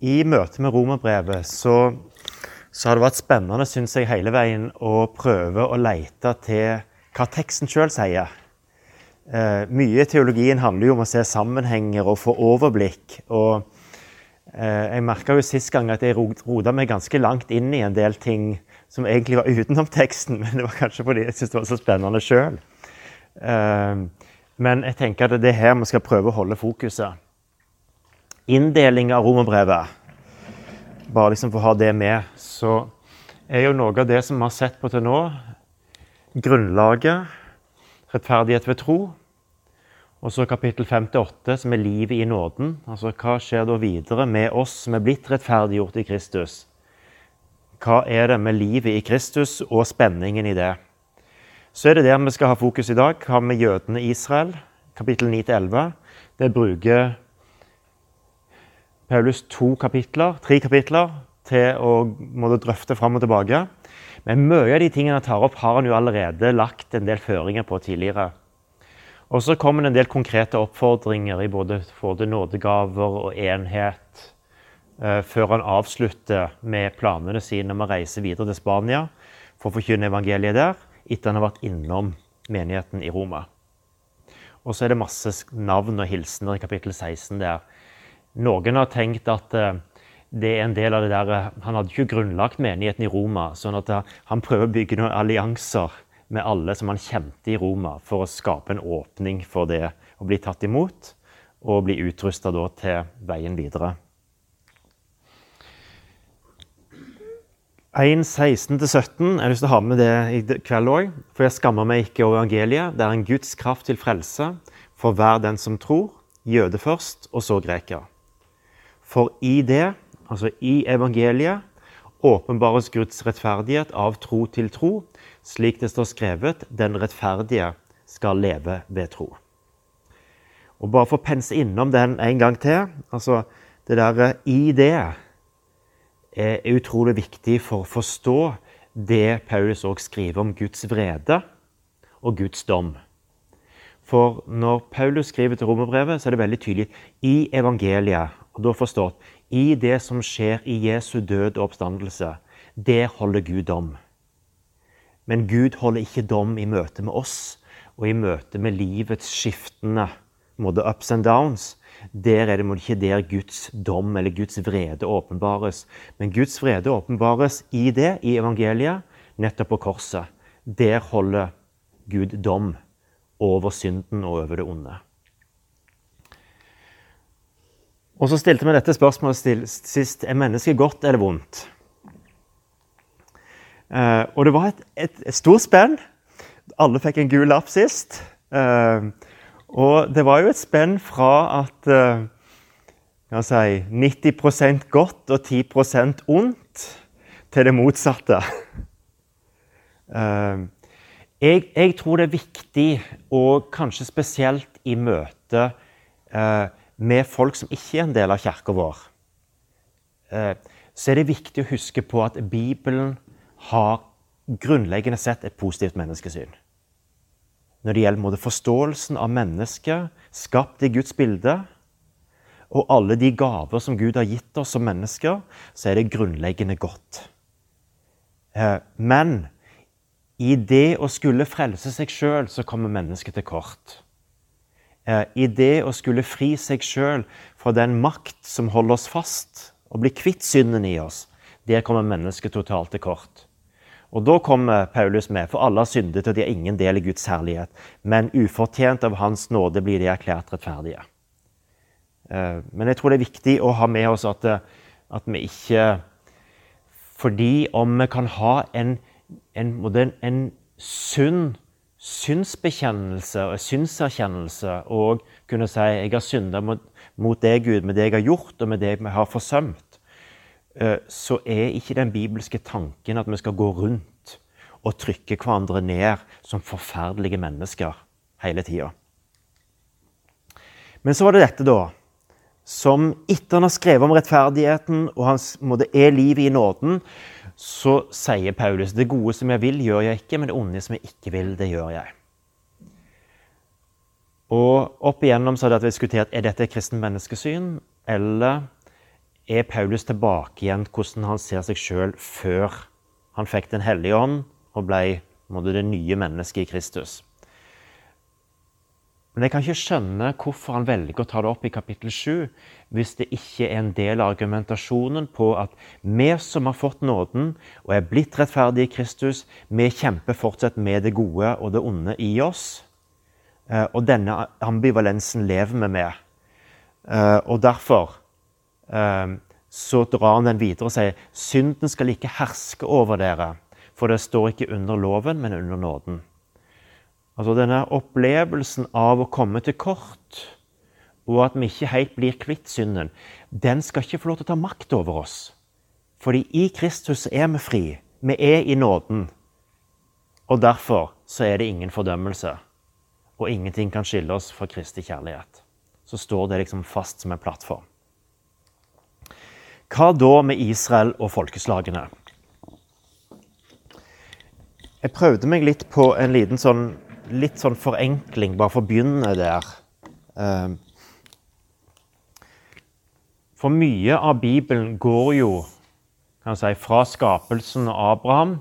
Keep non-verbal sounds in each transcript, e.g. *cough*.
I møte med romerbrevet så, så, har det vært spennende synes jeg, hele veien å prøve å lete til hva teksten sjøl sier. Eh, mye i teologien handler jo om å se sammenhenger og få overblikk. og eh, Jeg merka sist gang at jeg rota meg ganske langt inn i en del ting som egentlig var utenom teksten, *laughs* men det var kanskje fordi jeg syntes det var så spennende sjøl. Eh, men jeg tenker at det er her vi skal prøve å holde fokuset inndeling av romerbrevet, bare liksom for å ha det med, så er jo noe av det som vi har sett på til nå, grunnlaget, rettferdighet ved tro. Og så kapittel 5-8, som er livet i nåden. Altså hva skjer da videre med oss som er blitt rettferdiggjort i Kristus? Hva er det med livet i Kristus og spenningen i det? Så er det der vi skal ha fokus i dag. Hva med jødene i Israel? Kapittel 9-11. Det bruker Paulus to kapitler, tre kapitler til å måtte drøfte fram og tilbake. Men mye av de tingene han tar opp, har han jo allerede lagt en del føringer på tidligere. Og så kommer det en del konkrete oppfordringer i både, både nådegaver og enhet, eh, før han avslutter med planene sine om å reise videre til Spania for å forkynne evangeliet der, etter han har vært innom menigheten i Roma. Og så er det masse navn og hilsener i kapittel 16 der noen har tenkt at eh, det er en del av det der eh, Han hadde ikke grunnlagt menigheten i Roma. sånn at eh, han prøver å bygge noen allianser med alle som han kjente i Roma, for å skape en åpning for det å bli tatt imot og bli utrusta til veien videre. 1.16-17. Jeg har lyst til å ha med det i kveld òg. For jeg skammer meg ikke over evangeliet. Det er en Guds kraft til frelse for hver den som tror. Jøde først, og så greker. For i det, altså i evangeliet, åpenbares Guds rettferdighet av tro til tro, slik det står skrevet 'Den rettferdige skal leve ved tro'. Og Bare for å pense innom den en gang til altså Det derre 'i det' er utrolig viktig for å forstå det Paulus òg skriver om Guds vrede og Guds dom. For når Paulus skriver til romerbrevet, så er det veldig tydelig i evangeliet og da forstått i det som skjer i Jesu død og oppstandelse, det holder Gud dom. Men Gud holder ikke dom i møte med oss og i møte med livets skiftende måte ups and downs. Der er det ikke der Guds dom eller Guds vrede åpenbares. Men Guds vrede åpenbares i det, i evangeliet, nettopp på korset. Der holder Gud dom over synden og over det onde. Og så stilte vi dette spørsmålet sist er mennesket godt eller vondt. Uh, og det var et, et, et stort spenn. Alle fikk en gul lapp sist. Uh, og det var jo et spenn fra at uh, si, 90% godt og 10% ondt, til det motsatte. *laughs* Jeg, jeg, tror det er viktig, og kanskje spesielt i møte med folk som ikke er en del av kirka vår, eh, så er det viktig å huske på at Bibelen har grunnleggende sett et positivt menneskesyn. Når det gjelder forståelsen av mennesket skapt i Guds bilde, og alle de gaver som Gud har gitt oss som mennesker, så er det grunnleggende godt. Eh, men i det å skulle frelse seg sjøl, så kommer mennesket til kort. Eh, i det å skulle fri seg sjøl fra den makt som holder oss fast, og bli kvitt synden i oss, der kommer mennesket totalt til kort. Og Da kommer Paulus med, for alle har syndet, og de har ingen del i Guds herlighet. Men ufortjent av Hans nåde blir de erklært rettferdige. Eh, men jeg tror det er viktig å ha med oss at, eh, at vi ikke Fordi om vi kan ha en, en, en, en sunn synsbekjennelse og synserkjennelse og kunne si jeg har synda mot, mot deg, Gud, med det jeg har gjort, og med det jeg har forsømt, eh, så er ikke den bibelske tanken at vi skal gå rundt og trykke hverandre ned som forferdelige mennesker hele tida. Men så var det dette, da, som etter han har skrevet om rettferdigheten og hans måte er livet i nåden, så sier Paulus det gode som jeg vil, gjør jeg ikke, men det onde som jeg ikke vil, det gjør jeg. Og Opp igjennom så har det diskutert er dette et kristent menneskesyn, eller er Paulus tilbake igjen hvordan han ser seg sjøl før han fikk Den hellige ånd og ble det nye mennesket i Kristus. Men jeg kan ikke skjønne hvorfor han velger å ta det opp i kapittel 7 hvis det ikke er en del av argumentasjonen på at vi som har fått nåden og er blitt rettferdige i Kristus, vi kjemper fortsatt med det gode og det onde i oss. Eh, og denne ambivalensen lever vi med. Eh, og derfor eh, så drar han den videre og sier synden skal ikke herske over dere, for det står ikke under loven, men under nåden. Altså denne opplevelsen av å komme til kort, og at vi ikke helt blir kvitt synden, den skal ikke få lov til å ta makt over oss. Fordi i Kristus er vi fri. Vi er i nåden. Og derfor så er det ingen fordømmelse. Og ingenting kan skille oss fra Kristi kjærlighet. Så står det liksom fast som en plattform. Hva da med Israel og folkeslagene? Jeg prøvde meg litt på en liten sånn litt sånn forenkling, bare for å begynne der. Ehm, for mye av Bibelen går jo kan si, fra skapelsen av Abraham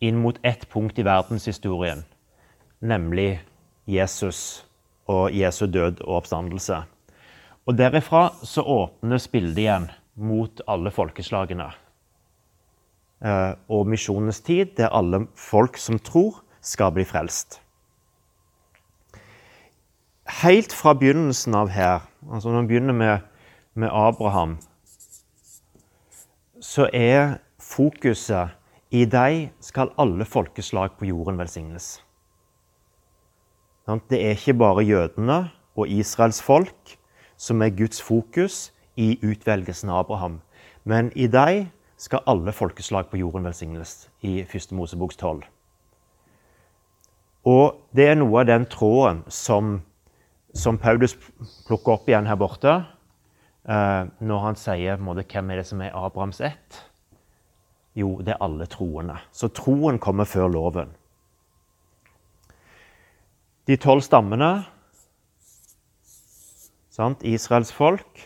inn mot ett punkt i verdenshistorien, nemlig Jesus og Jesu død og oppstandelse. Og Derifra så åpnes bildet igjen mot alle folkeslagene. Eh, og misjonens tid, der alle folk som tror, skal bli frelst helt fra begynnelsen av her, altså når vi begynner med, med Abraham, så er fokuset i deg skal alle folkeslag på jorden velsignes. Det er ikke bare jødene og Israels folk som er Guds fokus i utvelgelsen av Abraham. Men i deg skal alle folkeslag på jorden velsignes, i 1. Moseboks 12. Og det er noe av den tråden som som Paulus plukker opp igjen her borte, eh, når han sier måte, hvem er det som er Abrahams ett. Jo, det er alle troende. Så troen kommer før loven. De tolv stammene, sant? Israels folk.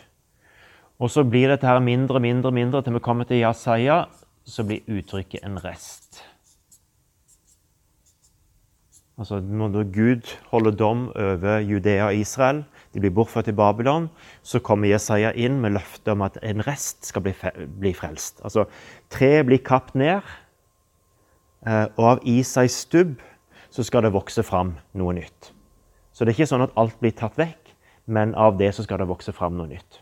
Og så blir dette her mindre, mindre, mindre til vi kommer til Jasaja. Så blir uttrykket en rest. Altså Når Gud holder dom over Judea og Israel, de blir bortført til Babylon, så kommer Jesaja inn med løftet om at en rest skal bli, bli frelst. Altså, Treet blir kapt ned, eh, og av Isais stubb så skal det vokse fram noe nytt. Så det er ikke sånn at alt blir tatt vekk, men av det så skal det vokse fram noe nytt.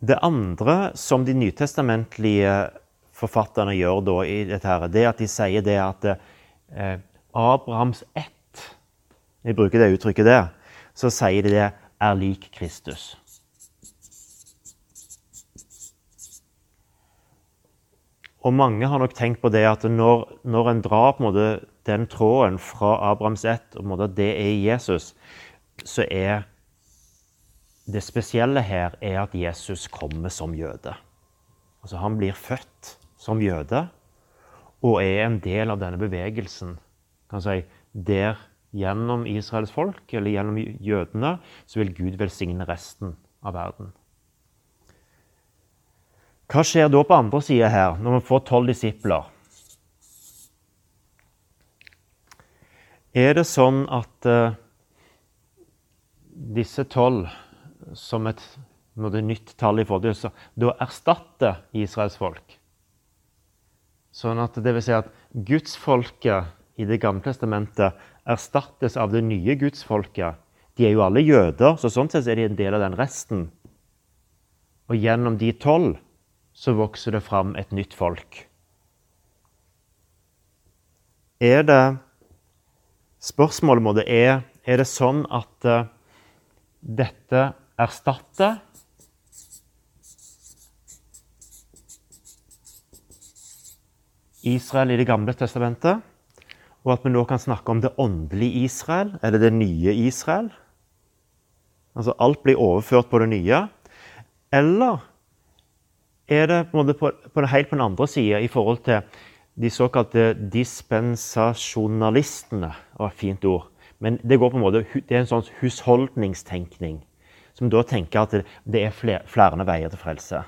Det andre som de nytestamentlige forfatterne gjør da i dette, her, det at de sier det at eh, Abrahams ett Jeg bruker det uttrykket der. Så sier de det er lik Kristus. Og mange har nok tenkt på det at når, når en drar på en måte den tråden fra Abrahams ett, og på en måte det er Jesus, så er det spesielle her er at Jesus kommer som jøde. Altså Han blir født som jøde, og er en del av denne bevegelsen kan si, der gjennom Israels folk, eller gjennom jødene, så vil Gud velsigne resten av verden. Hva skjer da på andre sida her, når vi får tolv disipler? Er det sånn at uh, disse tolv, som et nytt tall i forhold til, da erstatter Israels folk? Sånn at det vil si at gudsfolket i Det gamle testamentet erstattes av det nye gudsfolket. De er jo alle jøder, så sånn sett er de en del av den resten. Og gjennom de tolv så vokser det fram et nytt folk. Er det Spørsmålet må det er er det sånn at uh, dette erstatter Israel i Det gamle testamentet, og at vi nå kan snakke om det åndelige Israel, eller det nye Israel. Altså alt blir overført på det nye. Eller er det på, på, på helt på den andre sida i forhold til de såkalte dispensasjonalistene? Det var et fint ord. Men det, går på en måte, det er en sånn husholdningstenkning som da tenker at det, er flere, flere veier til frelse.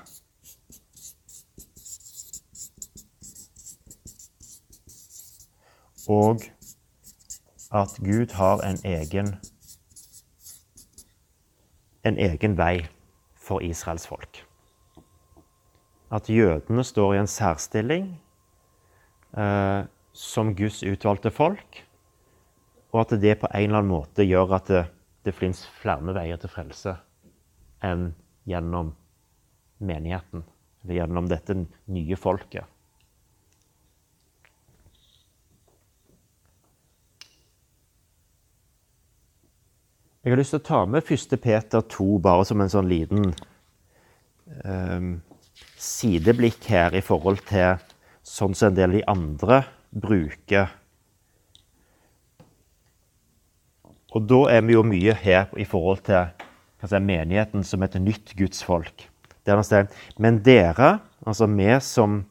Og at Gud har en egen, en egen vei for Israels folk. At jødene står i en særstilling eh, som Guds utvalgte folk, og at det på en eller annen måte gjør at det, det fins flere veier til frelse enn gjennom menigheten, eller gjennom dette nye folket. Jeg har lyst til å ta med 1. Peter 2 bare som en sånn liten um, sideblikk her i forhold til sånn som en del av de andre bruker. Og da er vi jo mye her i forhold til si, menigheten som et nytt gudsfolk. Men dere, altså vi som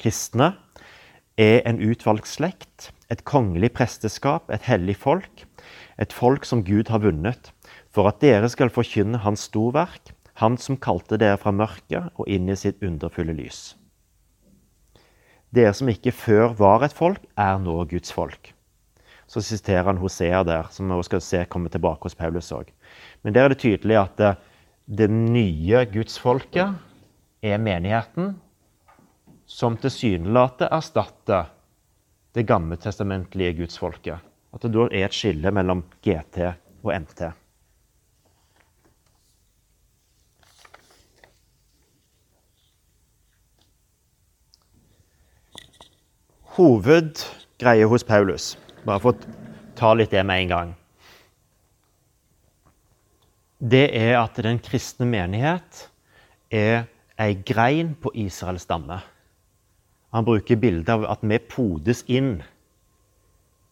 kristne, er en utvalgt slekt, et kongelig presteskap, et hellig folk et folk som Gud har vunnet, for at dere skal forkynne Hans storverk, Han som kalte dere fra mørket og inn i sitt underfulle lys. Dere som ikke før var et folk, er nå Guds folk. Så siterer han Hosea der, som vi skal se komme tilbake hos Paulus òg. Men der er det tydelig at det, det nye gudsfolket er menigheten, som tilsynelatende erstatter det gammeltestamentlige gudsfolket. At det da er et skille mellom GT og MT. Hovedgreie hos Paulus, bare for å ta litt det med en gang, det er at den kristne menighet er ei grein på Israels stamme. Han bruker bildet av at vi podes inn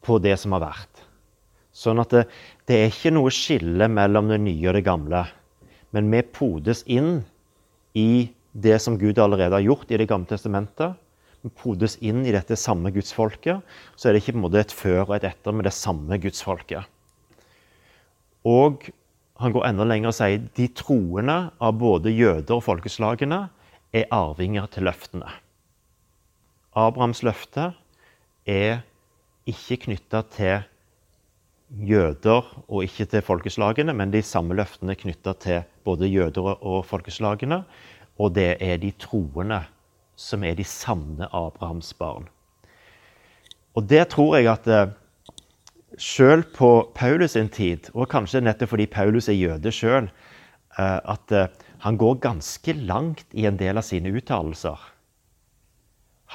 på det som har vært. Sånn at det, det er ikke noe skille mellom det nye og det gamle. Men vi podes inn i det som Gud allerede har gjort i Det gamle testamentet. Vi podes inn i dette samme gudsfolket. Så er det ikke på en måte et før og et etter med det samme gudsfolket. Og han går enda lenger og sier de troende av både jøder og folkeslagene er arvinger til løftene. Abrahams løfte er ikke knytta til jøder og ikke til folkeslagene, men de samme løftene knytta til både jøder og folkeslagene. Og det er de troende som er de sanne Abrahams barn. Og det tror jeg at eh, sjøl på Paulus sin tid, og kanskje nettopp fordi Paulus er jøde sjøl, eh, at eh, han går ganske langt i en del av sine uttalelser.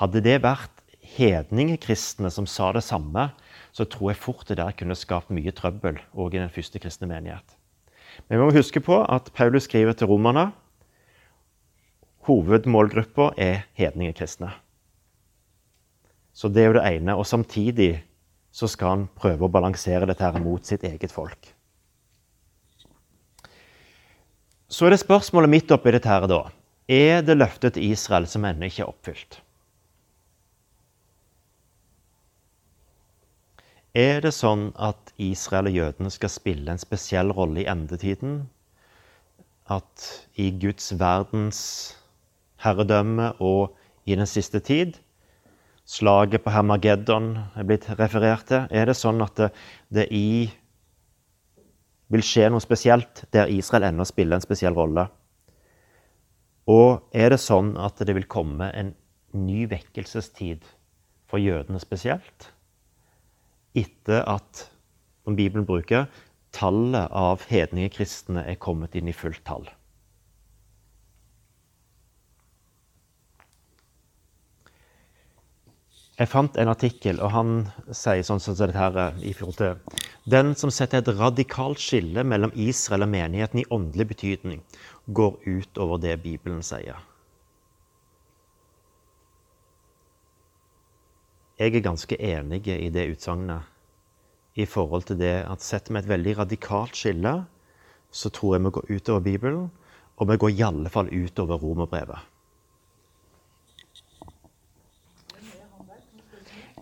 Hadde det vært hedningekristne som sa det samme, så tror jeg fort det der kunne skapt mye trøbbel òg i den første kristne menighet. Men vi må huske på at Paulus skriver til romerne hovedmålgruppa er hedningekristne. Så det er jo det ene. Og samtidig så skal han prøve å balansere dette her mot sitt eget folk. Så er det spørsmålet midt oppi dette her da. Er det løftet til Israel som ennå ikke er oppfylt? Er det sånn at Israel og jødene skal spille en spesiell rolle i endetiden? At i Guds verdens herredømme og i den siste tid Slaget på Hermageddon er blitt referert til. Er det sånn at det, det i vil skje noe spesielt der Israel ennå spiller en spesiell rolle? Og er det sånn at det vil komme en ny vekkelsestid for jødene spesielt? Etter at, som Bibelen bruker, tallet av hedninge kristne er kommet inn i fullt tall. Jeg fant en artikkel, og han sier sånn som dette her eh, i forhold til Den som setter et radikalt skille mellom Israel og menigheten i åndelig betydning, går ut over det Bibelen sier. Jeg er ganske enig i det utsagnet i forhold til det at setter vi et veldig radikalt skille, så tror jeg vi går utover Bibelen, og vi går i alle fall utover romerbrevet.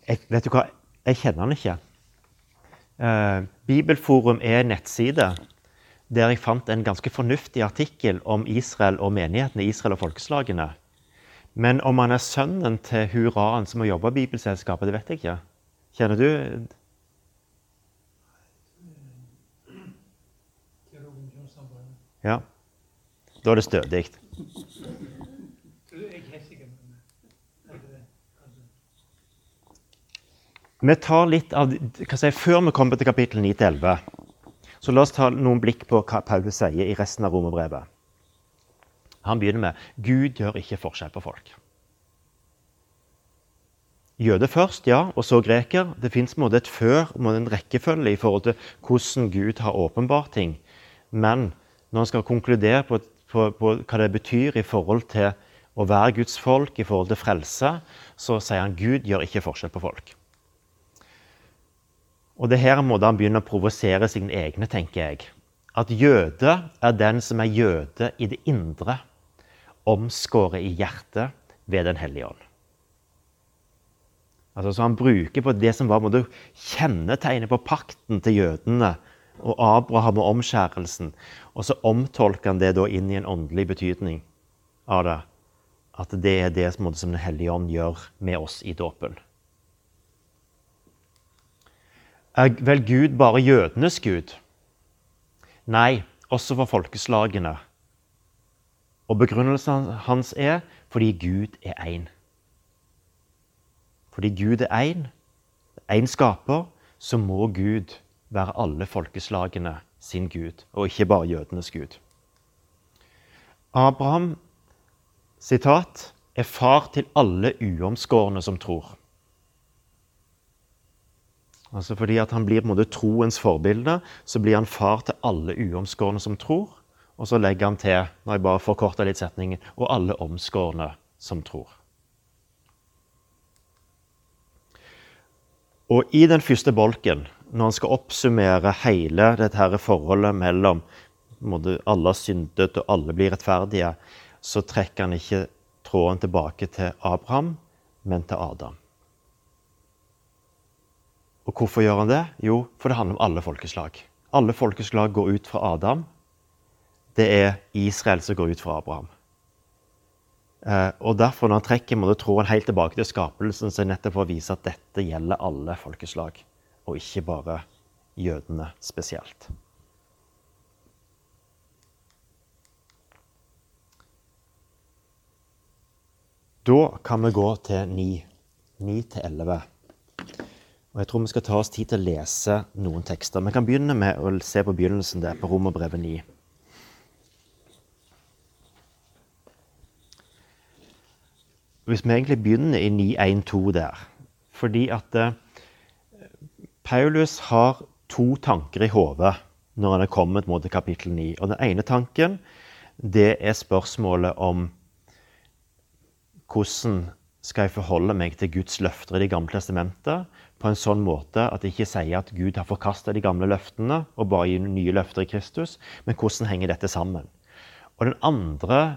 Jeg, vet du hva? Jeg kjenner han ikke. Uh, Bibelforum er en nettside der jeg fant en ganske fornuftig artikkel om Israel og menighetene, Israel og folkeslagene. Men om han er sønnen til hurraen som har jobba i Bibelselskapet, det vet jeg ikke. Kjenner du Ja. Da er det stødig. Vi tar litt av, hva si, Før vi kommer til kapittel 9-11, så la oss ta noen blikk på hva Paulus sier i resten av romerbrevet. Han begynner med Gud gjør ikke forskjell på folk. Jøde først, ja, og så greker. Det fins et før og en rekkefølge i forhold til hvordan Gud har åpenbart ting. Men når han skal konkludere på, på, på, hva det betyr i forhold til å være Guds folk, i forhold til frelse, så sier han Gud gjør ikke forskjell på folk. Og det her må han begynne å provosere sine egne, tenker jeg. At jøde er den som er jøde i det indre, omskåret i hjertet ved Den hellige ånd. Altså, så Han bruker på det som var kjennetegnet på pakten til jødene og Abraham og omskjærelsen. Og så omtolker han det da inn i en åndelig betydning av det. At det er det som Den hellige ånd gjør med oss i dåpen. Er vel Gud bare jødenes gud? Nei, også for folkeslagene. Og begrunnelsen hans er fordi Gud er én. Fordi Gud er én, én skaper, så må Gud være alle folkeslagene sin Gud, og ikke bare jødenes Gud. Abraham sitat, er far til alle uomskårne som tror. Altså Fordi at han blir på en måte troens forbilde, så blir han far til alle uomskårne som tror. Og så legger han til, når jeg bare forkorter litt setningen, og alle omskårne som tror. Og i den første bolken når han skal oppsummere hele dette her forholdet mellom alle har syndet og alle blir rettferdige, så trekker han ikke tråden tilbake til Abraham, men til Adam. Og hvorfor gjør han det? Jo, for det handler om alle folkeslag. Alle folkeslag går ut fra Adam. Det er Israel som går ut fra Abraham. Eh, og derfor, når han trekker må tråden helt tilbake til skapelsen, så er nettopp for å vise at dette gjelder alle folkeslag og ikke bare jødene spesielt. Da kan vi gå til 9. 9 til 11. Og jeg tror vi skal ta oss tid til å lese noen tekster. Vi kan begynne med å se på begynnelsen der, på Romerbrevet 9. Hvis vi egentlig begynner i 9.1.2 der Fordi at eh, Paulus har to tanker i hodet når han er kommet mot kapittel 9. Og Den ene tanken det er spørsmålet om hvordan skal jeg forholde meg til Guds løfter i Det gamle testamentet på en sånn måte at jeg ikke sier at Gud har forkasta de gamle løftene og bare gir nye løfter i Kristus, men hvordan henger dette sammen? Og Den andre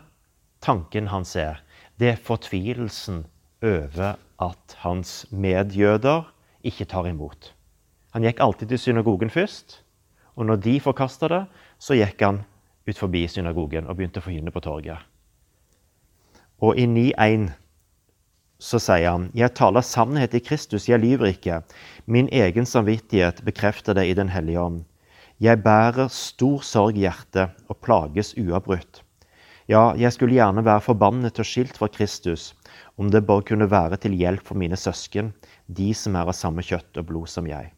tanken han ser, det er fortvilelsen over at hans medjøder ikke tar imot. Han gikk alltid til synagogen først. Og når de forkasta det, så gikk han ut forbi synagogen og begynte å forkynne på torget. Og i 9.1 så sier han, 'Jeg taler sannhet i Kristus, jeg lyver ikke.' 'Min egen samvittighet bekrefter det i Den hellige ånd.' 'Jeg bærer stor sorg i hjertet og plages uavbrutt.' 'Ja, jeg skulle gjerne være forbannet og skilt fra Kristus, om det bare kunne være til hjelp for mine søsken, de som er av samme kjøtt og blod som jeg.'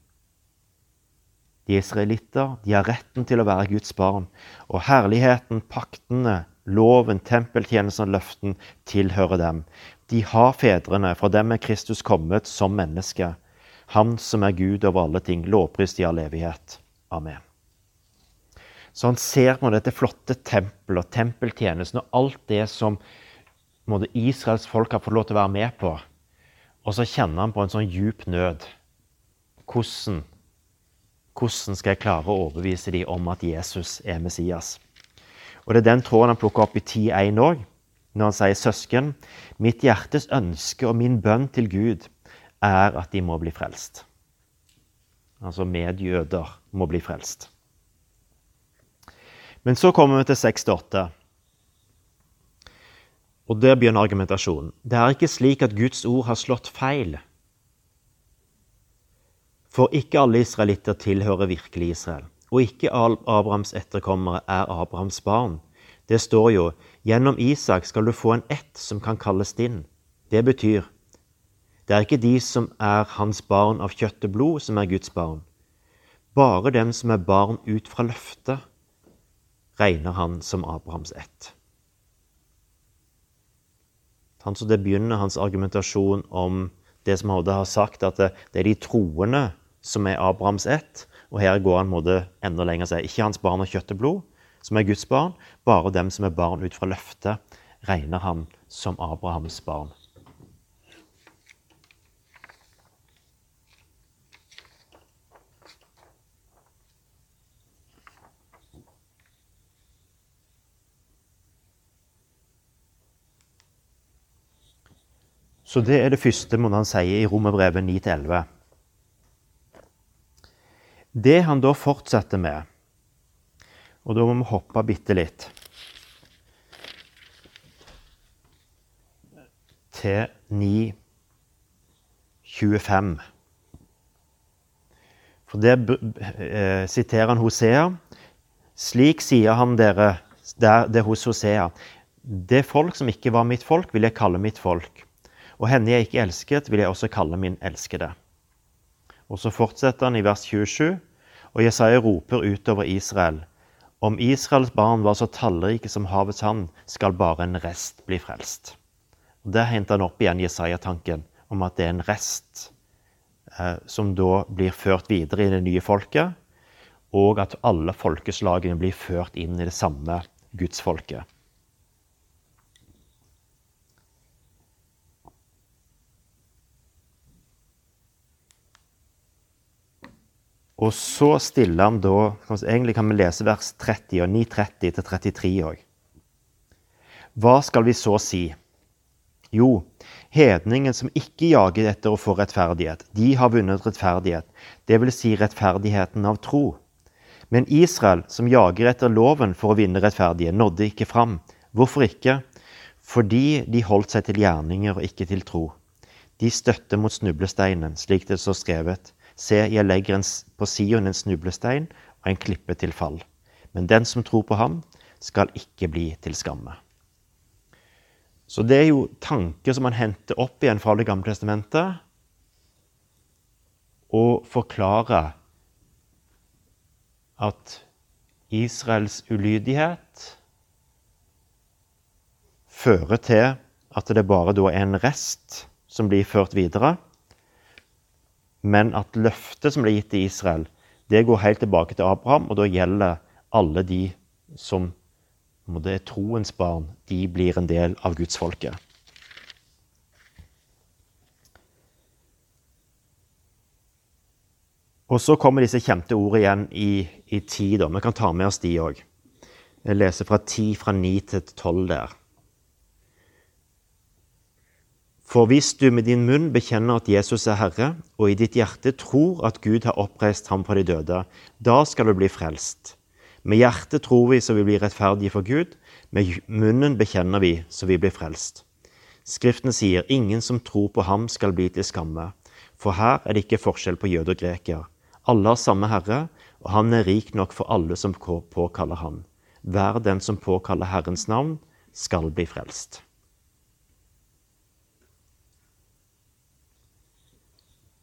De israelitter de har retten til å være Guds barn, og herligheten, paktene, loven, tempeltjenesten og løften tilhører dem. De har fedrene, fra dem er Kristus kommet som menneske. Han som er Gud over alle ting, lovprist i all evighet. Amen. Så han ser på dette flotte tempelet tempeltjenesten og alt det som måtte, Israels folk har fått lov til å være med på. Og så kjenner han på en sånn djup nød. Hvordan hvordan skal jeg klare å overbevise dem om at Jesus er Messias? Og Det er den tråden han plukker opp i 10.1 òg, når han sier søsken, mitt hjertes ønske og min bønn til Gud er at de må bli frelst. Altså medjøder må bli frelst. Men så kommer vi til 6-8. Og der begynner argumentasjonen. Det er ikke slik at Guds ord har slått feil. For ikke alle israelitter tilhører virkelig Israel. Og ikke Abrahams etterkommere er Abrahams barn. Det står jo gjennom Isak skal du få en ett som kan kalles din. Det betyr det er ikke de som er hans barn av kjøtt og blod, som er Guds barn. Bare dem som er barn ut fra løftet, regner han som Abrahams ett. Så det begynner hans argumentasjon om det som Hode har sagt, at det, er de troende som er Abrahams ett. Og her går han måte enda lenger sier ikke hans barn av kjøtt og blod, som er Guds barn. Bare dem som er barn ut fra løftet, regner han som Abrahams barn. Så det er det første må han sier i Romerbrevet 9-11. Det han da fortsetter med, og da må vi hoppe bitte litt til 9.25. For der eh, siterer han Hosea. Slik sier han dere der, det hos Hosea. Det folk som ikke var mitt folk, vil jeg kalle mitt folk. Og henne jeg ikke elsket, vil jeg også kalle min elskede. Og så fortsetter han i vers 27. Og Jesaja roper utover Israel. Om Israels barn var så tallrike som havets sand, skal bare en rest bli frelst. Og Der henter han opp igjen Jesaja-tanken om at det er en rest eh, som da blir ført videre i det nye folket, og at alle folkeslagene blir ført inn i det samme gudsfolket. Og så stiller han da Egentlig kan vi lese vers 30 og 9.30 til 33 òg. Hva skal vi så si? Jo, hedningen som ikke jager etter å få rettferdighet, de har vunnet rettferdighet, dvs. Si rettferdigheten av tro. Men Israel, som jager etter loven for å vinne rettferdighet, nådde ikke fram. Hvorfor ikke? Fordi de holdt seg til gjerninger og ikke til tro. De støtte mot snublesteinen, slik det står skrevet. Se, jeg legger en, på Sion en snublestein og en klippe til fall. Men den som tror på ham, skal ikke bli til skamme. Så det er jo tanker som man henter opp igjen fra Det gamle testamentet, og forklarer at Israels ulydighet fører til at det bare da er en rest som blir ført videre men at løftet som ble gitt til Israel, det går helt tilbake til Abraham, og da gjelder alle de som det er troens barn, de blir en del av gudsfolket. Og så kommer disse kjente ordene igjen i, i tid. Vi kan ta med oss de òg. Jeg leser fra 10 fra 9 til 12 der. For hvis du med din munn bekjenner at Jesus er Herre, og i ditt hjerte tror at Gud har oppreist ham fra de døde, da skal du bli frelst. Med hjertet tror vi så vi blir rettferdige for Gud, med munnen bekjenner vi så vi blir frelst. Skriften sier ingen som tror på ham skal bli til skamme, for her er det ikke forskjell på jøde og greker. Alle har samme Herre, og han er rik nok for alle som påkaller ham. Hver den som påkaller Herrens navn, skal bli frelst.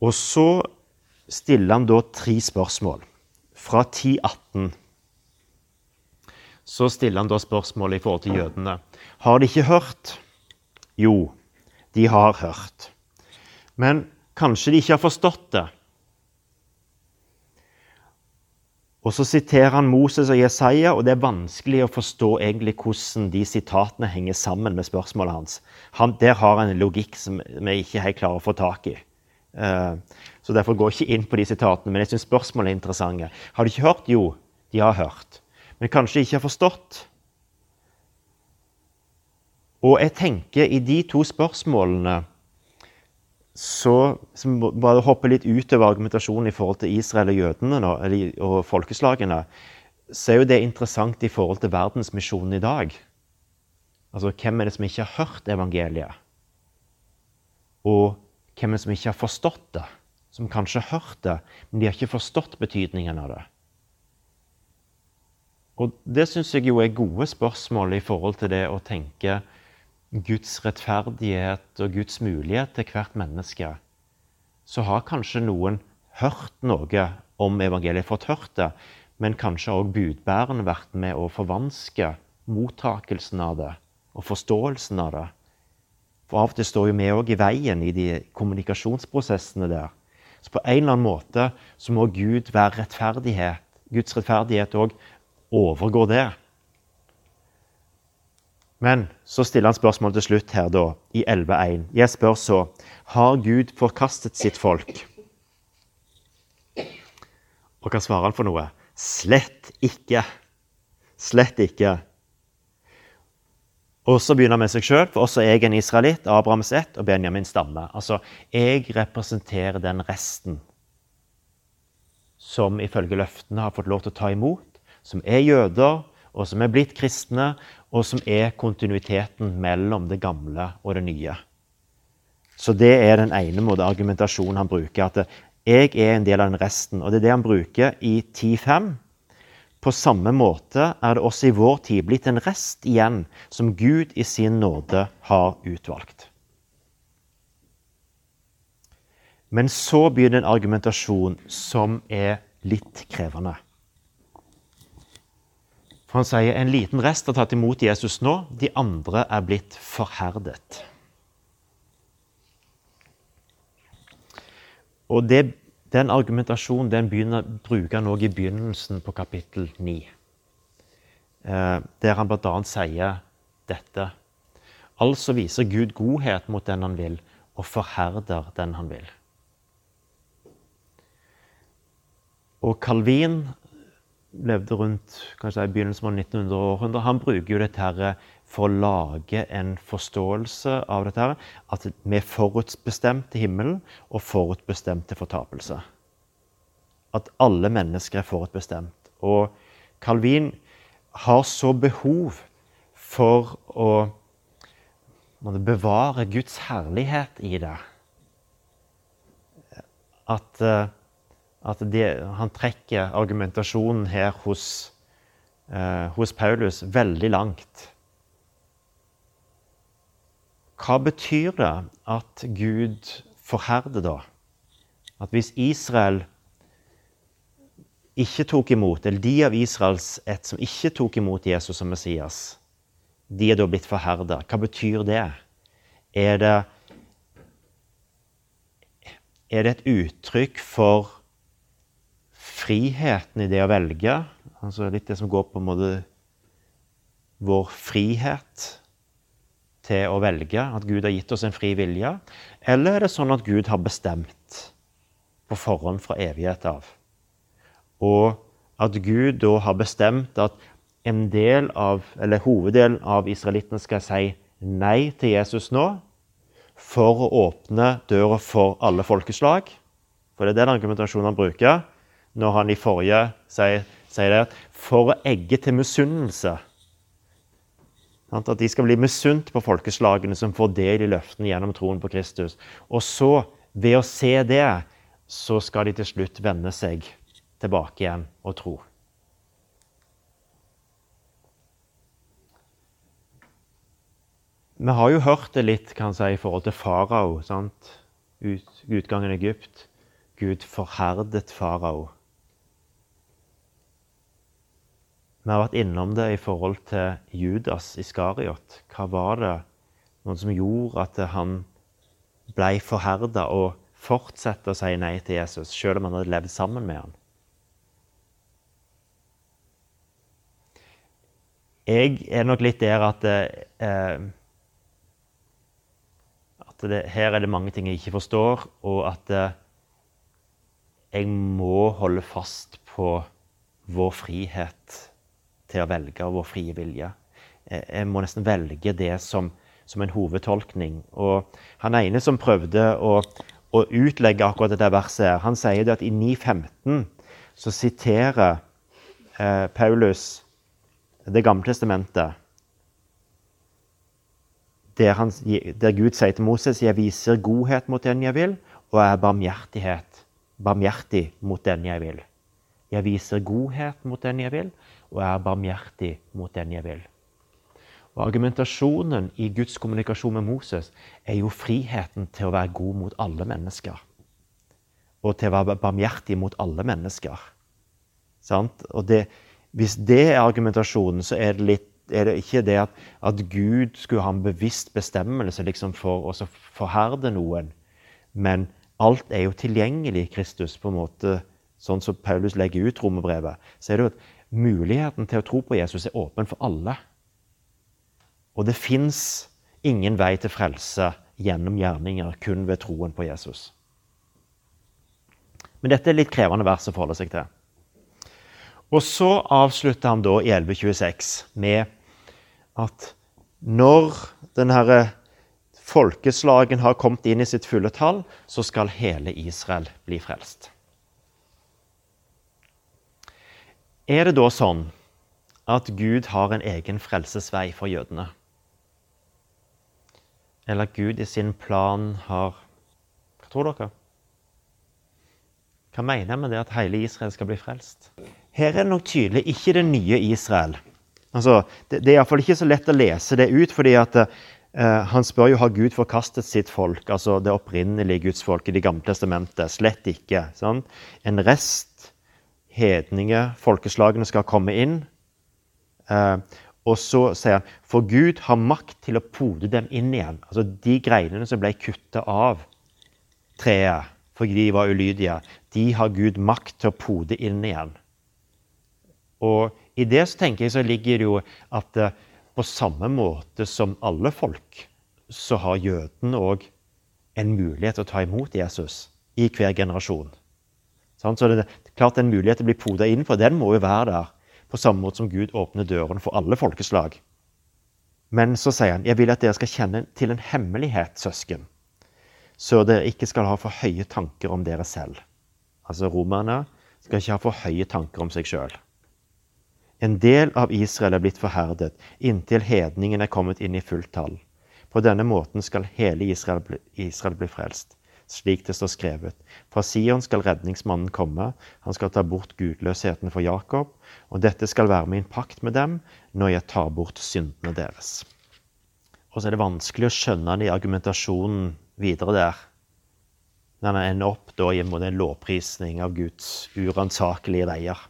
Og så stiller han da tre spørsmål. Fra 1018 så stiller han da spørsmål i forhold til jødene. Har de ikke hørt? Jo, de har hørt. Men kanskje de ikke har forstått det. Og Så siterer han Moses og Jesaja, og det er vanskelig å forstå egentlig hvordan de sitatene henger sammen med spørsmålet hans. Han, der har han en logikk som vi ikke helt klarer å få tak i. Eh, så Derfor går jeg ikke inn på de sitatene, men jeg syns spørsmålet er interessante. Har de ikke hørt? Jo, de har hørt. Men kanskje de ikke har forstått. Og jeg tenker i de to spørsmålene så som bare hoppe litt utover argumentasjonen i forhold til Israel og jødene nå, og folkeslagene, så er jo det interessant i forhold til verdensmisjonen i dag. Altså, hvem er det som ikke har hørt evangeliet? Og hvem som ikke har forstått det? Som kanskje har hørt det, men de har ikke forstått betydningen av det. Og det syns jeg jo er gode spørsmål i forhold til det å tenke Guds rettferdighet og Guds mulighet til hvert menneske. Så har kanskje noen hørt noe om evangeliet, fått hørt det, men kanskje har òg budbæreren vært med å forvanske mottakelsen av det og forståelsen av det. For av og til står jo vi òg i veien i de kommunikasjonsprosessene der. Så på en eller annen måte så må Gud være rettferdighet. Guds rettferdighet òg overgår det. Men så stiller han spørsmål til slutt her, da, i 11.1. Jeg spør så Har Gud forkastet sitt folk? Og hva svarer han for noe? Slett ikke. Slett ikke. Og så begynner han med seg sjøl, for også er jeg en israelitt, Abrahams ett og Benjamins stamme. Altså, jeg representerer den resten som ifølge løftene har fått lov til å ta imot, som er jøder, og som er blitt kristne, og som er kontinuiteten mellom det gamle og det nye. Så det er den ene måten argumentasjonen han bruker. At jeg er en del av den resten. Og det er det han bruker i 10.5. På samme måte er det også i vår tid blitt en rest igjen som Gud i sin nåde har utvalgt. Men så begynner en argumentasjon som er litt krevende. For han sier en liten rest har tatt imot Jesus nå, de andre er blitt forherdet. Og det den argumentasjonen den begynner, bruker han òg i begynnelsen på kapittel 9. Eh, der han bl.a. sier dette. Altså viser Gud godhet mot den han vil, og forherder den han vil. Og Calvin levde rundt kanskje i begynnelsen av 1900-århundret. Han bruker jo dette for å lage en forståelse av dette. her, At vi er forutbestemt til himmelen og forutbestemt til fortapelse. At alle mennesker er forutbestemt. Og Calvin har så behov for å bevare Guds herlighet i det at, eh, at det, han trekker argumentasjonen her hos, eh, hos Paulus veldig langt. Hva betyr det at Gud forherder da? At hvis Israel ikke tok imot, eller de av Israels ett som ikke tok imot Jesus som Messias, de er da blitt forherda. Hva betyr det? Er det Er det et uttrykk for friheten i det å velge? Altså litt det som går på en måte vår frihet til å velge, at Gud har gitt oss en fri vilje? Eller er det sånn at Gud har bestemt på forhånd fra evighet av? Og at Gud da har bestemt at en del av, eller hoveddelen av israelittene skal si nei til Jesus nå, for å åpne døra for alle folkeslag. For det er den argumentasjonen han bruker når han i forrige sier, sier det, for å egge til misunnelse at de skal bli misunt på folkeslagene som får del i løftene gjennom troen på Kristus. Og så, ved å se det, så skal de til slutt vende seg tilbake igjen og tro. Vi har jo hørt det litt kan si, i forhold til farao. Ut, utgangen i Egypt. Gud forherdet farao. Vi har vært innom det i forhold til Judas Iskariot. Hva var det noen som gjorde at han ble forherda og fortsatte å si nei til Jesus, selv om han hadde levd sammen med han? Jeg er nok litt der at, eh, at det, her er det mange ting jeg ikke forstår, og at eh, jeg må holde fast på vår frihet til å velge vår frie vilje. Jeg må nesten velge det som, som en hovedtolkning. Og han ene som prøvde å, å utlegge akkurat dette verset, her, han sier at i 9.15 så siterer eh, Paulus Det gamle testamentet, der, han, der, Gud sier til Moses 'Jeg viser godhet mot den jeg vil, og er barmhjertighet, barmhjertig mot den jeg vil'. Jeg viser godhet mot den jeg vil, og er barmhjertig mot den jeg vil. Og Argumentasjonen i Guds kommunikasjon med Moses er jo friheten til å være god mot alle mennesker. Og til å være barmhjertig mot alle mennesker. Sant? Og det, hvis det er argumentasjonen, så er det, litt, er det ikke det at, at, Gud skulle ha en bevisst bestemmelse liksom for å forherde noen. Men alt er jo tilgjengelig i Kristus, på en måte, sånn som Paulus legger ut romerbrevet. Så er det jo at muligheten til å tro på Jesus er åpen for alle. Og det fins ingen vei til frelse gjennom gjerninger, kun ved troen på Jesus. Men dette er litt krevende vers å forholde seg til. Og så avslutter han da i 1126 med at når denne folkeslagen har kommet inn i sitt fulle tall, så skal hele Israel bli frelst. Er det da sånn at Gud har en egen frelsesvei for jødene? eller at Gud i sin plan har Hva tror dere? Hva mener jeg med det at hele Israel skal bli frelst? Her er det nok tydelig ikke det nye Israel. Altså, det, det er iallfall ikke så lett å lese det ut, fordi at uh, han spør jo har Gud forkastet sitt folk, altså det opprinnelige Guds folk i Det gamle testamentet. Slett ikke. Sånn? En rest hedninge, folkeslagene, skal komme inn. Uh, og så sier han for Gud har makt til å pode dem inn igjen. Altså de greinene som ble kutta av treet fordi de var ulydige, de har Gud makt til å pode inn igjen. Og i det så tenker jeg så ligger det jo at uh, på samme måte som alle folk, så har jødene òg en mulighet til å ta imot Jesus i hver generasjon. Så det klart Den mulighet til å poda inn, for den må jo være der på samme måte som Gud åpner dørene for alle folkeslag. Men så sier han, 'Jeg vil at dere skal kjenne til en hemmelighet, søsken', så dere ikke skal ha for høye tanker om dere selv. Altså romerne skal ikke ha for høye tanker om seg sjøl. En del av Israel er blitt forherdet, inntil hedningen er kommet inn i fullt tall. På denne måten skal hele Israel bli, Israel bli frelst slik det står skrevet. Fra Sion skal redningsmannen komme, han skal ta bort gudløsheten for Jakob, og dette skal være min pakt med dem når jeg tar bort syndene deres. Og så er det vanskelig å skjønne den argumentasjonen videre der. Når han ender opp da i en lovprisning av Guds uransakelige veier.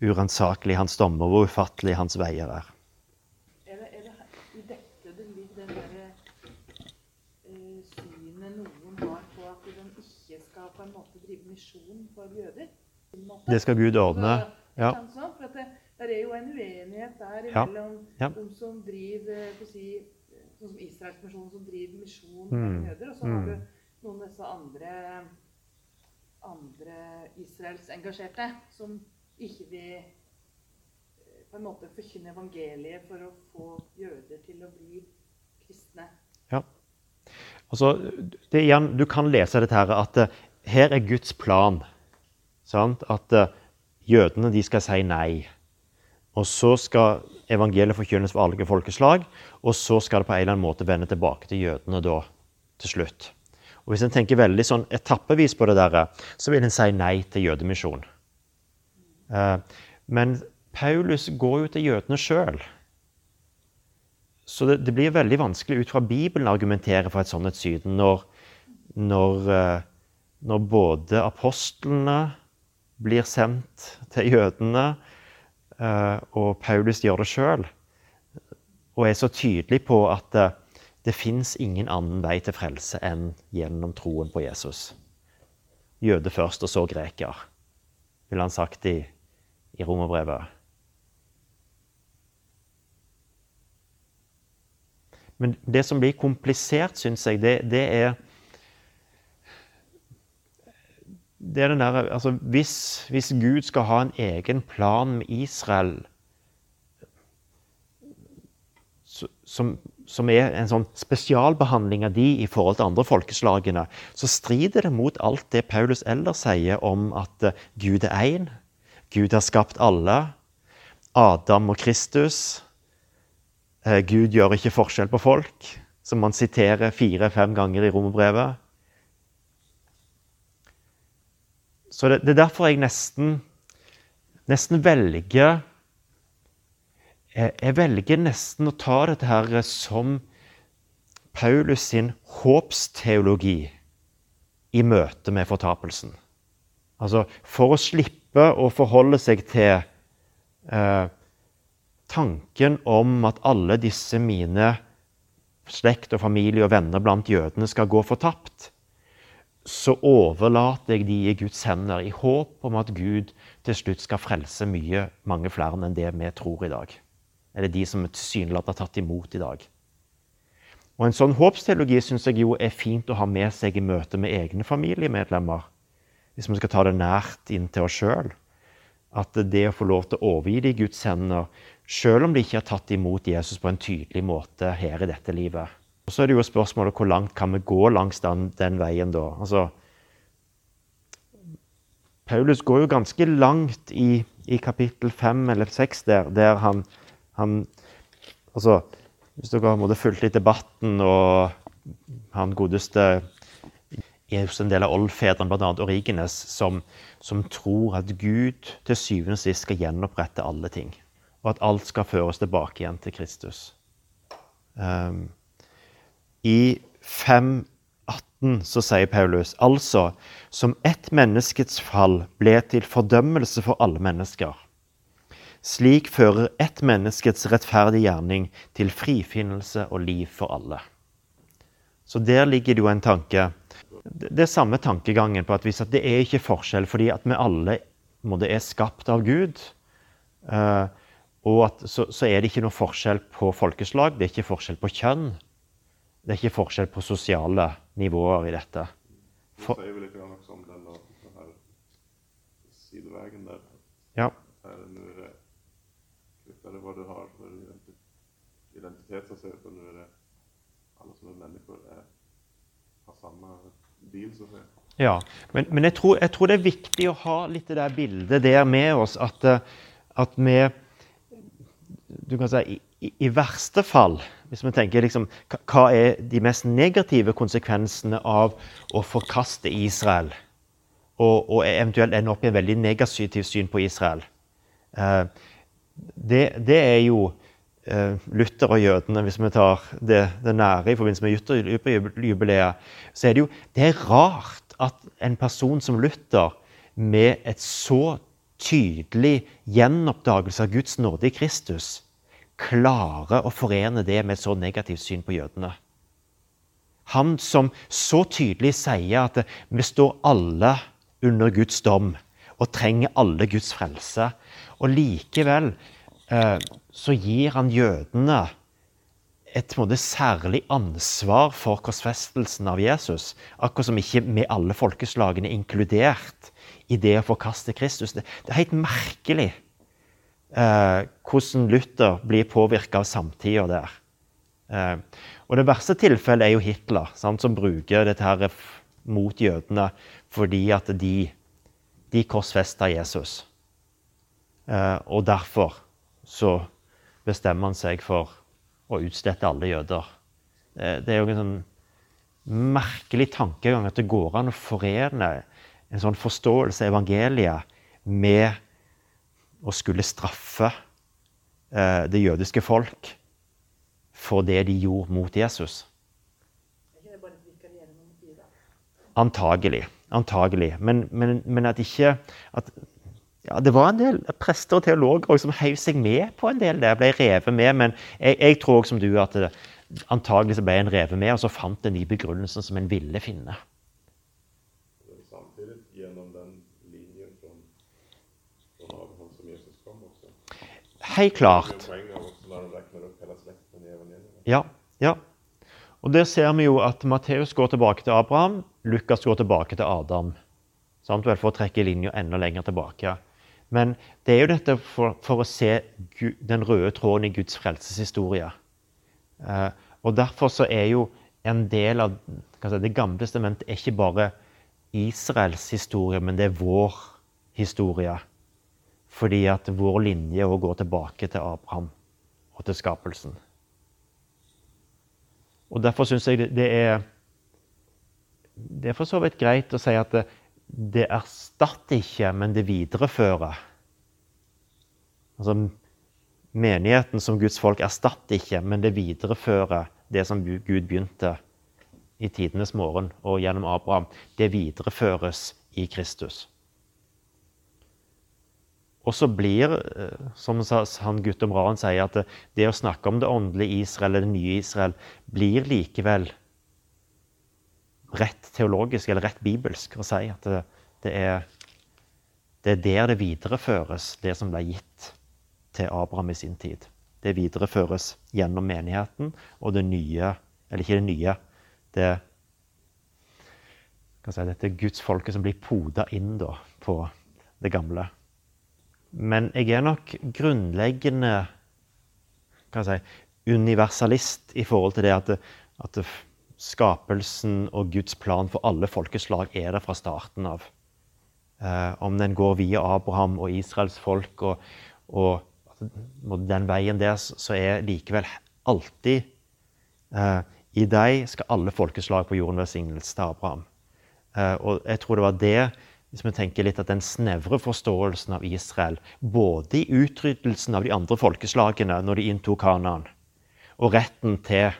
Uransakelig hans dommer, hvor ufattelig hans veier er. Det skal Gud ordne. Ja. For det, det, er jo en uenighet der mellom ja. de som driver si, Sånn som Israelsmisjonen, som driver misjon mm. jøder, og så har du mm. noen av disse andre, andre Israels-engasjerte som ikke vil eh, på en måte forkynne evangeliet for å få jøder til å bli kristne. Ja. Altså, det, igjen, du kan lese dette her, at her er Guds plan. Sant? At uh, jødene de skal si nei. Og så skal evangeliet forkynnes for alle folkeslag, og så skal det på en eller annen måte vende tilbake til jødene da, til slutt. Og Hvis en tenker veldig sånn etappevis på det der, så vil en si nei til jødemisjon. Uh, men Paulus går jo til jødene sjøl. Så det, det, blir veldig vanskelig ut fra Bibelen å argumentere for et sånt et syn når, når, uh, når både apostlene blir sendt til jødene, eh, og Paulus gjør det sjøl, og er så tydelig på at eh, det fins ingen annen vei til frelse enn gjennom troen på Jesus. Jøde først, og så greker, ville han sagt i, i romerbrevet. Men det som blir komplisert, syns jeg, det, det er det er den der, altså hvis, hvis, Gud skal ha en egen plan med Israel som, som, er en sånn spesialbehandling av de i forhold til andre folkeslagene, så strider det mot alt det Paulus ellers sier om at uh, Gud er én. Gud har skapt alle. Adam og Kristus. Eh, Gud gjør ikke forskjell på folk, som man siterer fire-fem ganger i romerbrevet. Så det, det, er derfor jeg nesten, nesten velger jeg, jeg velger nesten å ta dette her som Paulus sin håpsteologi i møte med fortapelsen. Altså for å slippe å forholde seg til eh, tanken om at alle disse mine slekt og familie og venner blant jødene skal gå fortapt, så overlater jeg de i Guds hender i håp om at Gud til slutt skal frelse mye, mange flere enn det vi tror i dag. Eller de som tilsynelatende har tatt imot i dag. Og En sånn håpsteologi syns jeg jo er fint å ha med seg i møte med egne familiemedlemmer. Hvis vi skal ta det nært inn til oss sjøl. At det å få lov til å overgi det i Guds hender, sjøl om de ikke har tatt imot Jesus på en tydelig måte her i dette livet. Og Så er det jo spørsmålet hvor langt kan vi gå langs den, den veien da? Altså, Paulus går jo ganske langt i, i kapittel 5 eller 6 der, der han, han Altså hvis dere har fulgt litt debatten og han godeste er hos en del av oldfedrene, bl.a. Origenes, som, som, tror at Gud til syvende og sist skal gjenopprette alle ting. Og at alt skal føres tilbake igjen til Kristus. Um, I 5.18 så sier Paulus altså som ett menneskets fall ble til fordømmelse for alle mennesker slik fører ett menneskets rettferdige gjerning til frifinnelse og liv for alle. Så der ligger det jo en tanke. Det er samme tankegangen på at, hvis det er ikke forskjell, fordi at vi alle måte, er skapt av Gud. Uh, og at, så, så, er det ikke noe forskjell på folkeslag, det er ikke forskjell på kjønn. Det er ikke forskjell på sosiale nivåer i dette. For, du sier vel litt om den, den sideveien der. Ja det hva du har for identitet, så ser du er det alle som er mennesker, er, har samme bil. så å Ja, men, men jeg, tror, jeg, tror, det er viktig å ha litt det der bildet der med oss. At, eh, at vi du kan si, i, verste fall, hvis vi tenker liksom, hva er de mest negative konsekvensene av å forkaste Israel? Og, og eventuelt ende opp i en veldig negativt syn på Israel. Eh, det, det er jo eh, Luther og jødene, hvis vi tar det, det nære i forbindelse med Luther-jubileet, så er det jo det er rart at en person som Luther, med et så tydelig gjenoppdagelse av Guds nåde i Kristus, klarer å forene det med et så negativt syn på jødene. Han som så tydelig sier at vi står alle under Guds dom og trenger alle Guds frelse. Og likevel eh, så gir han jødene et måte, særlig ansvar for korsfestelsen av Jesus. Akkurat som ikke med alle folkeslagene er inkludert i det å forkaste Kristus. Det, det er helt merkelig eh, hvordan Luther blir påvirka av samtida der. Eh, og Det verste tilfellet er jo Hitler, sant, som bruker dette her mot jødene fordi at de de korsfesta Jesus. Eh, og derfor så bestemmer han seg for å utslette alle jøder. Eh, det er jo en sånn merkelig tankegang at det går an å forene en sånn forståelse av evangeliet med å skulle straffe eh, det jødiske folk for det de gjorde mot Jesus. Antagelig. Antagelig. Men, men, men at ikke at, ja, Det var en del prester og teologer som heiv seg med på en del der. Ble revet med. Men jeg, jeg tror som du at det, antagelig så ble en revet med, og så fant en de begrunnelsene som en ville finne. Samtidig gjennom den linjen som, som Abraham som Jesus kom også. Helt klart. Ja. ja. Og Der ser vi jo at Matteus går tilbake til Abraham, Lukas går tilbake til Adam. Sant? Vel, for å trekke linja enda lenger tilbake. Men det er jo dette for, for å se Gud, den røde tråden i Guds frelseshistorie. Eh, og Derfor så er jo en del av si, Det gamle testamentet er ikke bare Israels historie, men det er vår historie. Fordi at vår linje òg går tilbake til Abraham og til skapelsen. Og Derfor syns jeg det er det er for så vidt greit å si at det, det erstatter ikke, men det viderefører. Altså, Menigheten som Guds folk erstatter ikke, men det viderefører det som Gud begynte i tidenes morgen og gjennom Abraham. Det videreføres i Kristus. Og så blir, eh, som han Guttorm Raen sier, at det, det, å snakke om det åndelige Israel, eller det nye Israel, blir likevel rett teologisk eller rett bibelsk å si at det, det, er, det er der det videreføres, det som ble gitt til Abraham i sin tid. Det videreføres gjennom menigheten og det nye Eller ikke det nye. Det kan si, Dette gudsfolket som blir poda inn da, på det gamle. Men jeg er nok grunnleggende kan si, universalist i forhold til det at, at skapelsen og Guds plan for alle folkeslag er det fra starten av. Eh, om den går via Abraham og Israels folk og, og den veien der, så er likevel alltid eh, I deg skal alle folkeslag på jorden velsignes til Abraham. Eh, og jeg tror det var det hvis vi tenker litt at den snevre forståelsen av Israel, både i utryddelsen av de andre folkeslagene når de inntok Kanaan, og retten til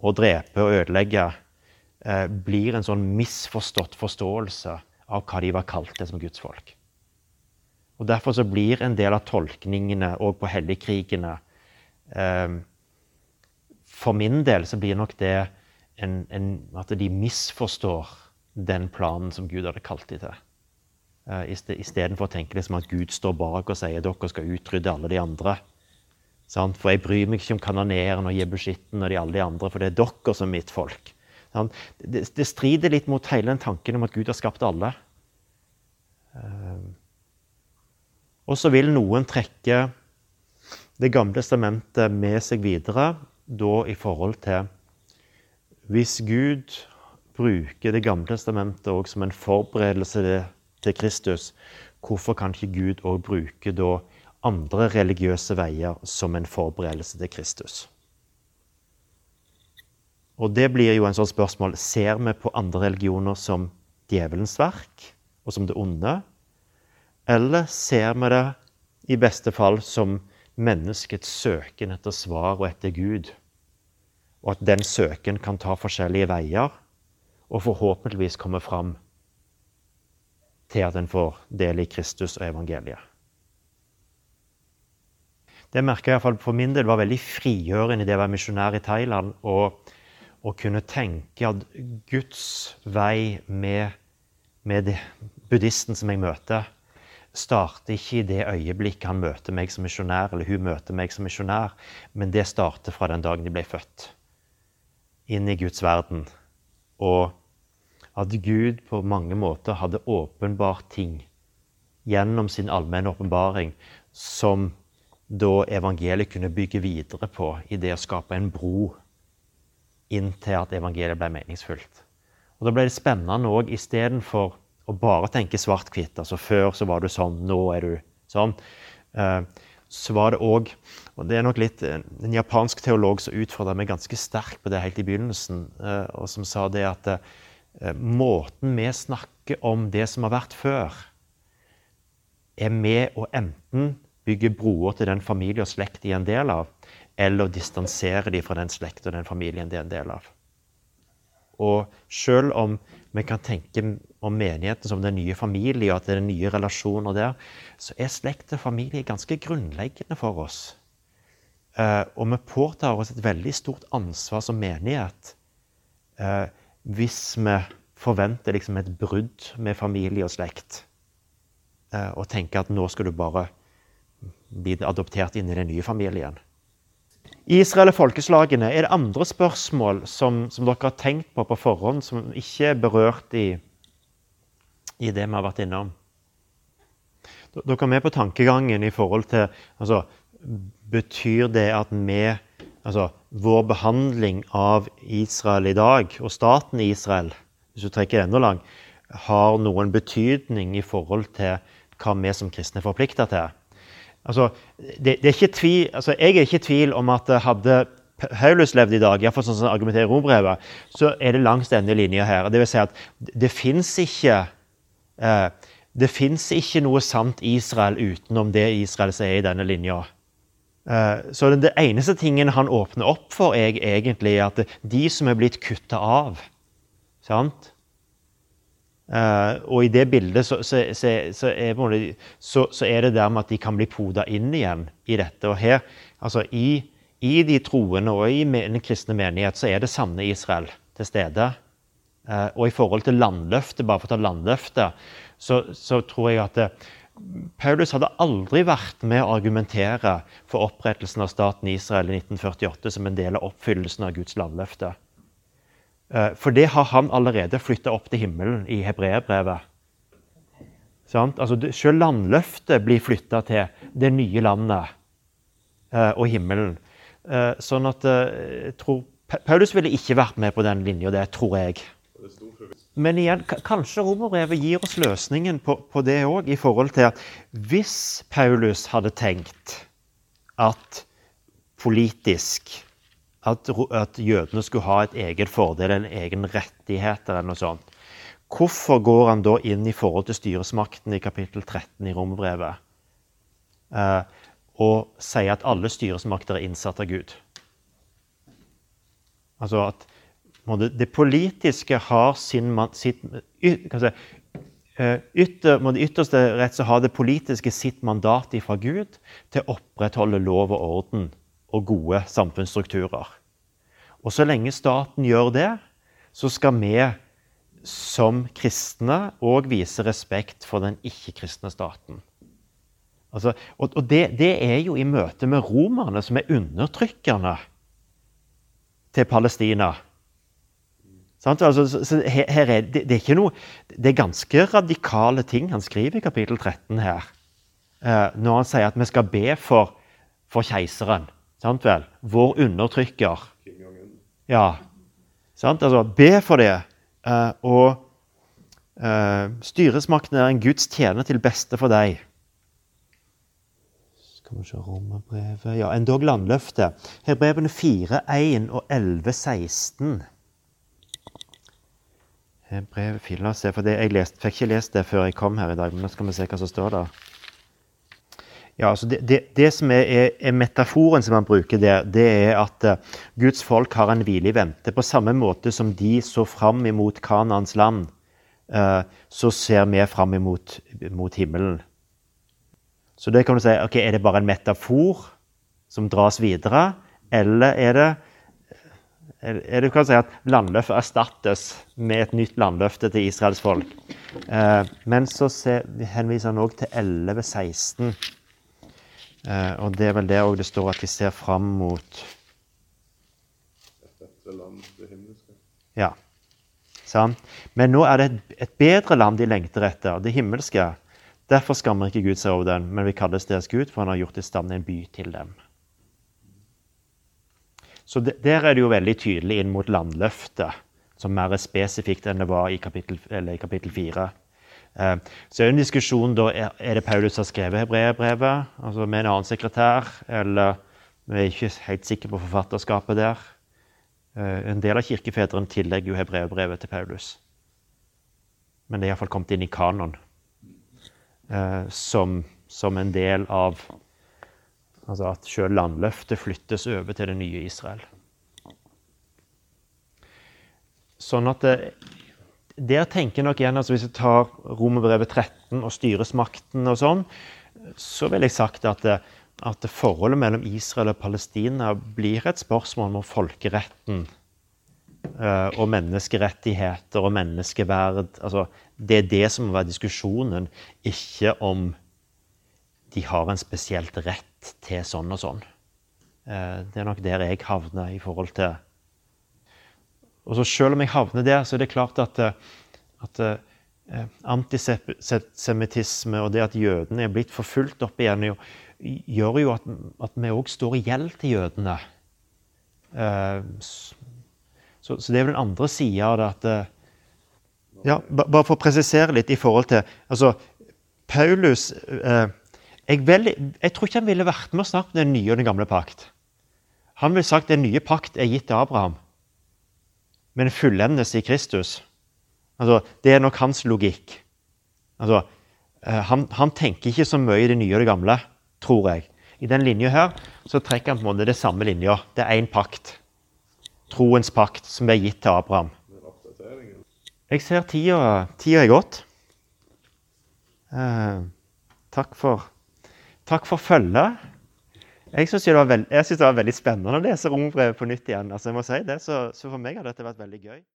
å drepe og ødelegge, eh, blir en sånn misforstått forståelse av hva de var kalt det som Guds folk. Og Derfor så blir en del av tolkningene òg på helligkrigene eh, For min del så blir nok det en, en, at de misforstår den planen som Gud hadde kalt dem til. Uh, Istedenfor å tenke det som at Gud står bak og sier dere skal utrydde alle de andre. For jeg bryr meg ikke om kanoneeren og jebuskitten og de alle de andre, for det er dere som er mitt folk. Det, strider litt mot hele den tanken om at Gud har skapt alle. Uh, og så vil noen trekke Det gamle testamentet med seg videre, da i forhold til Hvis Gud bruker Det gamle testamentet også som en forberedelse til Kristus, hvorfor kan ikke Gud òg bruke da andre religiøse veier som en forberedelse til Kristus? Og det blir jo en sånn spørsmål Ser vi på andre religioner som djevelens verk og som det onde? Eller ser vi det i beste fall som menneskets søken etter svar og etter Gud? Og at den søken kan ta forskjellige veier og forhåpentligvis komme fram til at en får del i Kristus og evangeliet. Det merka jeg for min del var veldig frigjørende i det å være misjonær i Thailand. Og, og kunne tenke at Guds vei med, med buddhisten som jeg møter, starter ikke i det øyeblikket han møter meg som misjonær, eller hun møter meg som misjonær, men det starter fra den dagen de ble født. Inn i Guds verden. Og at Gud på mange måter hadde åpenbart ting gjennom sin allmenne åpenbaring som da evangeliet kunne bygge videre på i det å skape en bro inn til at evangeliet ble meningsfullt. Og Da ble det spennende òg istedenfor å bare tenke svart-hvitt. Altså før så var du sånn, nå er du sånn. Eh, så var det òg Og det er nok litt en japansk teolog som utfordra meg ganske sterkt på det helt i begynnelsen, eh, og som sa det at Eh, måten vi snakker om det som har vært før, er med å enten bygge broer til den familie og slekt de er en del av, eller distansere dem fra den slekt og den familien de er en del av. Og selv om vi kan tenke om menigheten som den nye familie, og at det er nye relasjoner der, så er slekt og familie ganske grunnleggende for oss. Eh, og vi påtar oss et veldig stort ansvar som menighet eh, hvis vi forventer liksom et brudd med familie og slekt, eh, og tenker at nå skal du bare bli adoptert inn i den nye familien. Israel og folkeslagene, er det andre spørsmål som, som, dere har tenkt på på forhånd, som ikke er berørt i, i det vi har vært innom? Dere er med på tankegangen i forhold til altså, Betyr det at vi altså, vår behandling av Israel i dag, og staten Israel, hvis du trekker enda langt, har noen betydning i forhold til hva vi som kristne er forplikta til. altså, det, det er tvil, altså, Jeg er ikke i tvil om at hadde Paulus levde i dag, iallfall sånn som argumenterer i Rombrevet, så er det langs denne linja her. Det vil si at det fins ikke eh, det fins ikke noe sant Israel utenom det Israel som er i denne linja. Eh, så det eneste tingen han åpner opp for, er egentlig at de som er blitt kutta av sant? Uh, og i det bildet så, så, så, så er, det dermed at de kan bli poda inn igjen i dette. Og her, altså i, i de troende og i den kristne menighet så er det sanne Israel til stede. Uh, og i forhold til landløftet, bare for å ta landløftet, så, tror jeg at eh, Paulus hadde aldri vært med å argumentere for opprettelsen av staten Israel i 1948 som en del av oppfyllelsen av Guds landløfte. Eh, for det har han allerede flytta opp til himmelen i hebreerbrevet. Altså, selv landløftet blir flytta til det nye landet eh, og himmelen. Eh, sånn at tror, Paulus ville ikke vært med på den linja, det tror jeg. Men igjen, kanskje romerbrevet gir oss løsningen på, på det òg, i forhold til at hvis Paulus hadde tenkt at politisk at, at, jødene skulle ha et eget fordel, en egen rettighet eller noe sånt. Hvorfor går han da inn i forhold til styresmakten i kapittel 13 i Romerbrevet eh, og sier at alle styresmakter er innsatt av Gud? Altså at det, det politiske har sin sitt, si, eh, ytter, må det ytterste rett så har det politiske sitt mandat fra Gud til å opprettholde lov og orden og gode samfunnsstrukturer. Og så lenge staten gjør det, så skal vi som kristne òg vise respekt for den ikke-kristne staten. Altså, og, og det, det, er jo i møte med romerne, som er undertrykkerne til Palestina. Altså, her, her er, det, det, er noe, det, er ganske radikale ting han skriver i kapittel 13 her. Eh, når han sier at vi skal be for, for keiseren. Sant vel? Vår undertrykker. Ja. Sant? Altså, be for det. Uh, og uh, styresmakten er en Guds tjener til beste for deg. Skal vi se Romerbrevet Ja, endog landløftet. brevene 4, 1 og 11, 16. Hebrevet 4, La oss se, for det, jeg lest, fikk ikke lest det før jeg kom her i dag. Men nå skal vi se hva som står der. Ja, altså det, det, det, som er, er, metaforen som man bruker der, det er at uh, Guds folk har en hvile i vente. På samme måte som de så fram imot Kanans land, uh, så ser vi fram imot mot himmelen. Så det kan du si ok, Er det bare en metafor som dras videre, eller er det er det kan si at landløftet erstattes med et nytt landløfte til Israels folk. Uh, men så ser, henviser han òg til 11.16. Eh, og det er vel der òg det står at vi ser fram mot Ja. Sant? Men nå er det et, et bedre land de lengter etter, det himmelske. Derfor skammer ikke Gud seg over den, men vi kalles deres Gud, for han har gjort i stand en by til dem. Så Der er det jo veldig tydelig inn mot landløftet, som mer er spesifikt enn det var i kapittel, i kapittel 4. Eh, så er det en diskusjon da, er det Paulus som har skrevet hebreerbrevet altså med en annen sekretær, eller vi er ikke helt sikre på forfatterskapet der. Eh, en del av kirkefedrene tillegger jo hebreerbrevet til Paulus. Men det er iallfall kommet inn i kanon eh, som, som en del av Altså at sjøl landløftet flyttes over til det nye Israel. Sånn at det, der tenker nok igjen, altså Hvis jeg tar Romerbrevet 13 og styresmakten og sånn, så vil jeg sagt at, det, at det forholdet mellom Israel og Palestina blir et spørsmål om folkeretten uh, og menneskerettigheter og menneskeverd. Altså, det er det som må være diskusjonen, ikke om de har en spesielt rett til sånn og sånn. Uh, det er nok der jeg havner i forhold til og så Selv om jeg havner der, så er det klart at, eh, at eh, antisemittisme og det at jødene er blitt forfulgt opp igjen, gjør jo at, at vi òg står i gjeld til jødene. Eh, så, så, det er vel den andre sida av det at eh, ja, Bare for å presisere litt i forhold til altså, Paulus eh, jeg, vel, jeg, tror ikke han ville vært med og snakket om den nye og den gamle pakt. Han ville sagt at den nye pakt er gitt til Abraham, men fullendes i Kristus. Altså, det er nok hans logikk. Altså, eh, han, han, tenker ikke så mye i det nye og det gamle, tror jeg. I den linja her så trekker han på en måte det samme linja. Det er én pakt. Troens pakt, som er gitt til Abraham. Jeg ser tida, tida er gått. Eh, takk for, takk for følget. Jeg syns det, det, var veldig spennende å lese rombrevet på nytt igjen. Altså, jeg må si det, så, så for meg har dette vært veldig gøy.